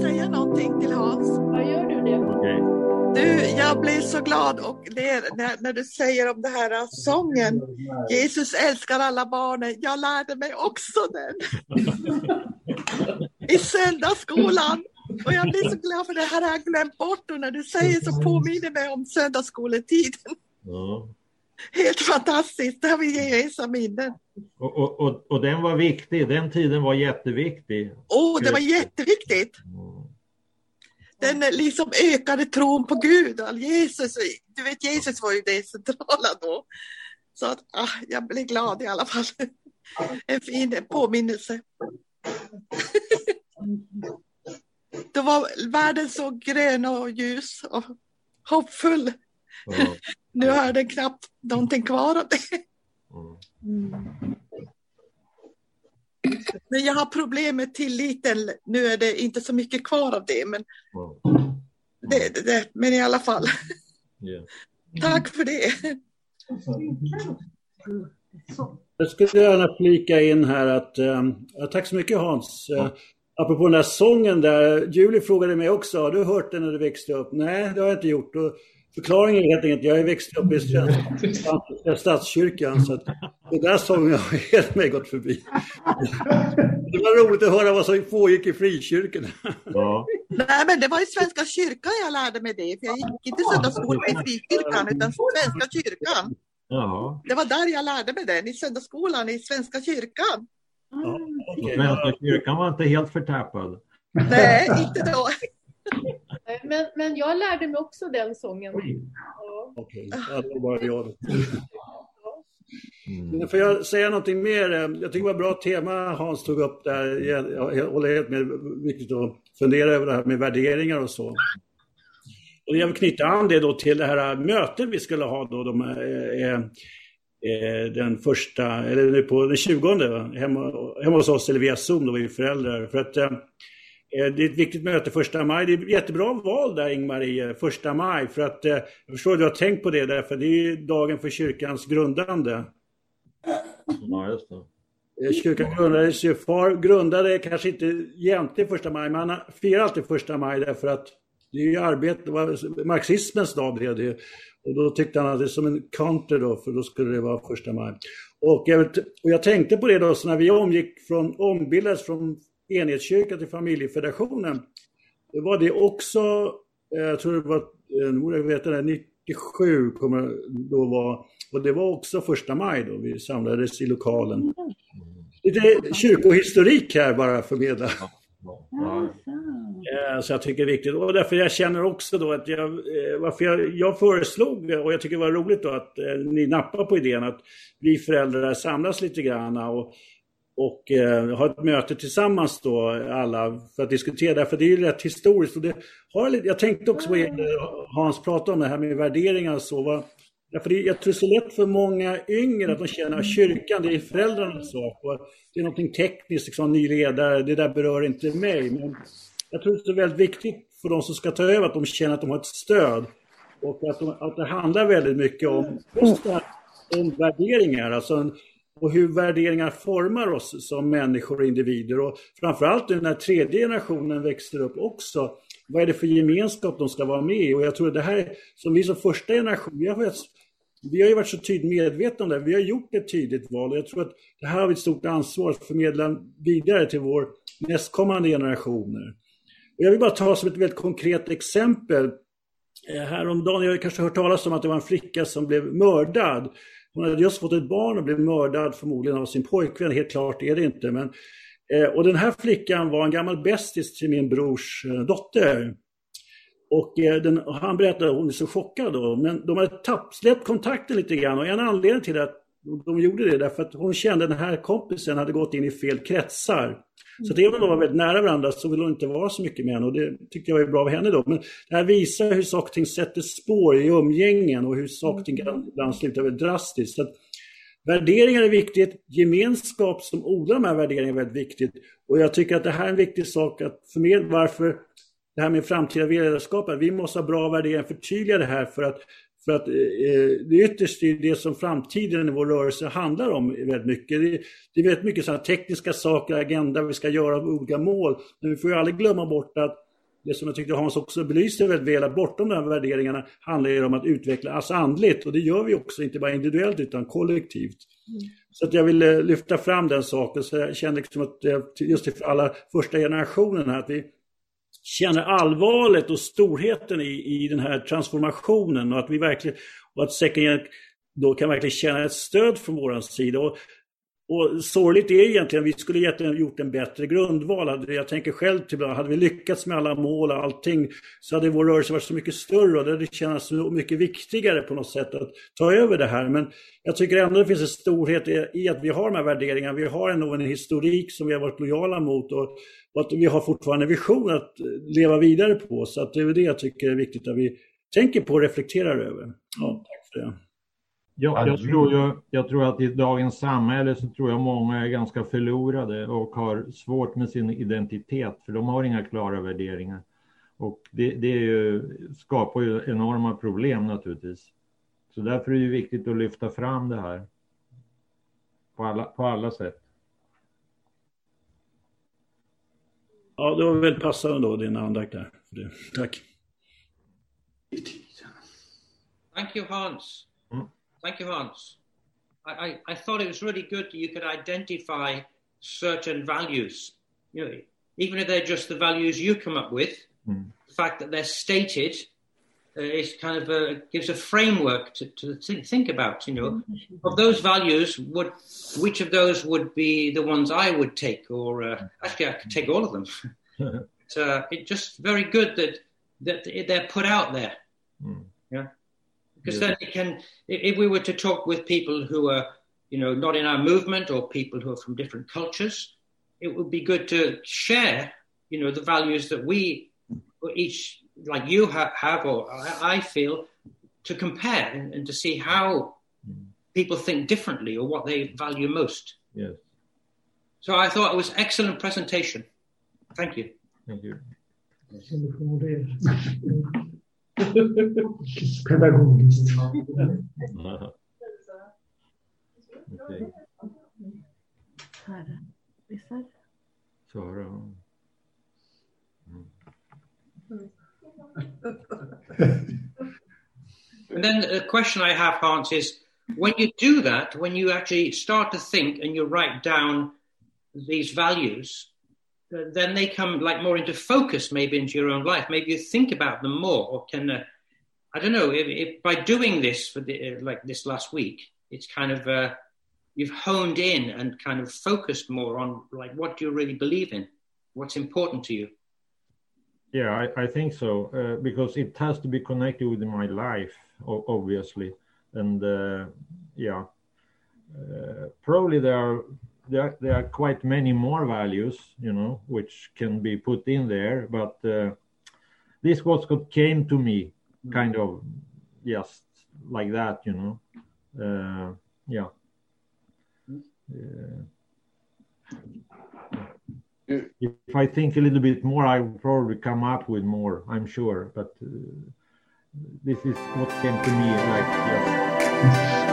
säga någonting till Hans? Ja, gör du det? Okej. Du, jag blir så glad och ler när, när du säger om det här äh, sången. Jesus älskar alla barnen. Jag lärde mig också den. I söndagsskolan. Och jag blir så glad för det här har jag glömt bort och när du säger så påminner mig om söndagsskoletiden. Ja. Helt fantastiskt, det har vi gemensamma minnen. Och, och, och, och den var viktig, den tiden var jätteviktig. Åh, det var jätteviktigt. Mm. Den eh, liksom ökade tron på Gud. Jesus, du vet, Jesus var ju det centrala då. Så att, ah, jag blir glad i alla fall. En fin påminnelse. Då var världen så grön och ljus och hoppfull. Ja. Nu är det knappt någonting kvar av det. Mm. Men jag har problem med tilliten. Nu är det inte så mycket kvar av det, men, Ja. det, det, det, men i alla fall. Ja. Tack för det. Jag skulle gärna flika in här att, ja, tack så mycket Hans. Eh, apropå den där sången där, Julie frågade mig också, har du hört den när du växte upp? Nej, det har jag inte gjort. Och förklaringen är helt enkelt, jag är växt upp i Svenska statskyrkan så att den där sången har helt mig gått förbi. Det var roligt att höra vad som pågick i frikyrkorna. Ja. Nej, men det var i Svenska kyrkan jag lärde mig det. För jag gick inte söndagsskola i frikyrkan, utan Svenska kyrkan. Jaha. Det var där jag lärde mig den, i söndagsskolan i Svenska kyrkan. Ja, okej. Svenska kyrkan var inte helt förtappad. Nej, inte då. Men, men jag lärde mig också den sången. Ja. Okej, ja, var bara jag. Mm. Får jag säga någonting mer? Jag tycker det var ett bra tema Hans tog upp där. Jag håller helt med. Viktigt att fundera över det här med värderingar och så. Och jag vill knyta an det då till det här mötet vi skulle ha då. De, eh, eh, den första, eller nu på den 20 va? hemma, hemma hos oss eller via Zoom då vi är föräldrar. För att eh, det är ett viktigt möte första maj. Det är jättebra val där Ingmarie, första maj. För att eh, jag förstår att du har tänkt på det därför det är ju dagen för kyrkans grundande. Ja, just det. Eh, Kyrkan grundades ju, far grundade kanske inte egentligen första maj, men han firar alltid första maj därför att det är ju arbete, det var marxismens dag blev det. Och då tyckte han att det är som en counter då, för då skulle det vara första maj. Och jag, och jag tänkte på det då, så när vi omgick från, ombildades från enhetskyrkan till familjefederationen, då var det också, eh, jag tror det var, eh, nu borde jag veta det, 97 kommer det då vara, och det var också första maj då, vi samlades i lokalen. Lite kyrkohistorik här bara förmedla. Ja. Eh, Så jag tycker det är viktigt. Och därför jag känner också då att jag, varför jag, jag föreslog, och jag tycker det var roligt då att ni nappar på idén att vi föräldrar samlas lite grann och, och eh, har ett möte tillsammans då alla för att diskutera det. För det är ju rätt historiskt. Och det har, jag tänkte också på det Hans pratade om det här med värderingar och så. Va? Därför det, jag tror det är så lätt för många yngre att de känner att kyrkan, det är föräldrarnas sak. Det är någonting tekniskt, liksom, ny ledare, det där berör inte mig. Men jag tror det är väldigt viktigt för de som ska ta över att de känner att de har ett stöd. Och att, de, att det handlar väldigt mycket om just det här, om värderingar. Alltså en, och hur värderingar formar oss som människor och individer. Och framförallt nu när tredje generationen växer upp också. Vad är det för gemenskap de ska vara med i? Och jag tror att det här, som vi som första generation, vi har, varit- vi har ju varit så tydligt medvetna om det. Vi har gjort ett tydligt val. Och jag tror att det här har vi ett stort ansvar att förmedla vidare till vår nästkommande generationer. Och jag vill bara ta som ett väldigt konkret exempel. Eh, häromdagen, jag har kanske hört talas om att det var en flicka som blev mördad. Hon hade just fått ett barn och blev mördad förmodligen av sin pojkvän. Helt klart är det inte. Men, eh, och den här flickan var en gammal bästis till min brors eh, dotter. Och den, och han berättade att hon är så chockad då. Men de hade tapp, släppt kontakten lite grann. Och en anledning till att de gjorde det därför att hon kände att den här kompisen hade gått in i fel kretsar. Så att även om de var väldigt nära varandra så ville hon inte vara så mycket med henne och det tyckte jag var bra av henne då. Men det här visar hur saker och ting sätter spår i umgängen och hur saker och ting kan ibland sluta väldigt drastiskt. Så att värderingar är viktigt, gemenskap som odlar de här värderingarna är väldigt viktigt. Och jag tycker att det här är en viktig sak att förmedla varför det här med framtida ledarskap, vi måste ha bra värderingar, förtydliga det här för att för att eh, eh det ytterst är det som framtiden i vår rörelse handlar om väldigt mycket. Det, det är väldigt mycket sådana tekniska saker, agenda vi ska göra, olika mål. Men vi får ju aldrig glömma bort att det som jag tyckte Hans också belyste väldigt väl, att bortom de här värderingarna handlar det om att utveckla oss andligt. Och det gör vi också, inte bara individuellt utan kollektivt. Mm. Så att jag ville eh, lyfta fram den saken. Så jag kände liksom att just för alla första generationen här, att vi känner allvaret och storheten i, i den här transformationen och att vi verkligen, och att säkert då kan verkligen känna ett stöd från vår sida. Och och sorgligt är egentligen, vi skulle egentligen gjort en bättre grundval. Jag tänker själv tillbaka, hade vi lyckats med alla mål och allting så hade vår rörelse varit så mycket större och det hade känts så mycket viktigare på något sätt att ta över det här. Men jag tycker ändå det finns en storhet i att vi har de här värderingarna. Vi har ändå en historik som vi har varit lojala mot och, och att vi har fortfarande en vision att eh, leva vidare på. Så att det är det jag tycker är viktigt att vi tänker på och reflekterar över. Ja, tack för det. Ja, jag, tror ju, jag tror att i dagens samhälle så tror jag många är ganska förlorade och har svårt med sin identitet för de har inga klara värderingar. Och det, det ju, skapar ju enorma problem naturligtvis. Så därför är det viktigt att lyfta fram det här på alla, på alla sätt. Ja, det var väl passande då din andakt där. Tack. Thank you Hans. Thank you, Hans. I, I, I, thought it was really good that you could identify certain values. You know, even if they're just the values you come up with, mm. the fact that they're stated uh, is kind of a, gives a framework to, to think, think about. You know, of those values, would which of those would be the ones I would take, or uh, actually I could take all of them. but, uh, it's just very good that that they're put out there. Mm. Yeah. Because yeah. then it can, if we were to talk with people who are, you know, not in our movement or people who are from different cultures, it would be good to share, you know, the values that we each, like you ha- have or I feel, to compare and, and to see how mm-hmm. people think differently or what they value most. Yes. So I thought it was excellent presentation. Thank you. Thank you. Pedagogiskt. okay. Sara. And then the question I have, Hans, is when you do that, when you actually start to think and you write down these values, then they come like more into focus maybe into your own life. Maybe you think about them more or can uh, i don't know if, if, by doing this for the, uh, like this last week it's kind of uh, you've honed in and kind of focused more on like what do you really believe in? What's important to you? Yeah i, I think so uh, because it has to be connected with my life obviously. And uh, yeah uh, probably there are there, there are quite many more values, you know, which can be put in there. But uh, this was what came to me, mm. kind of, just like that, you know. Uh, yeah. Uh, if I think a little bit more, I will probably come up with more. I'm sure, but uh, this is what came to me, like.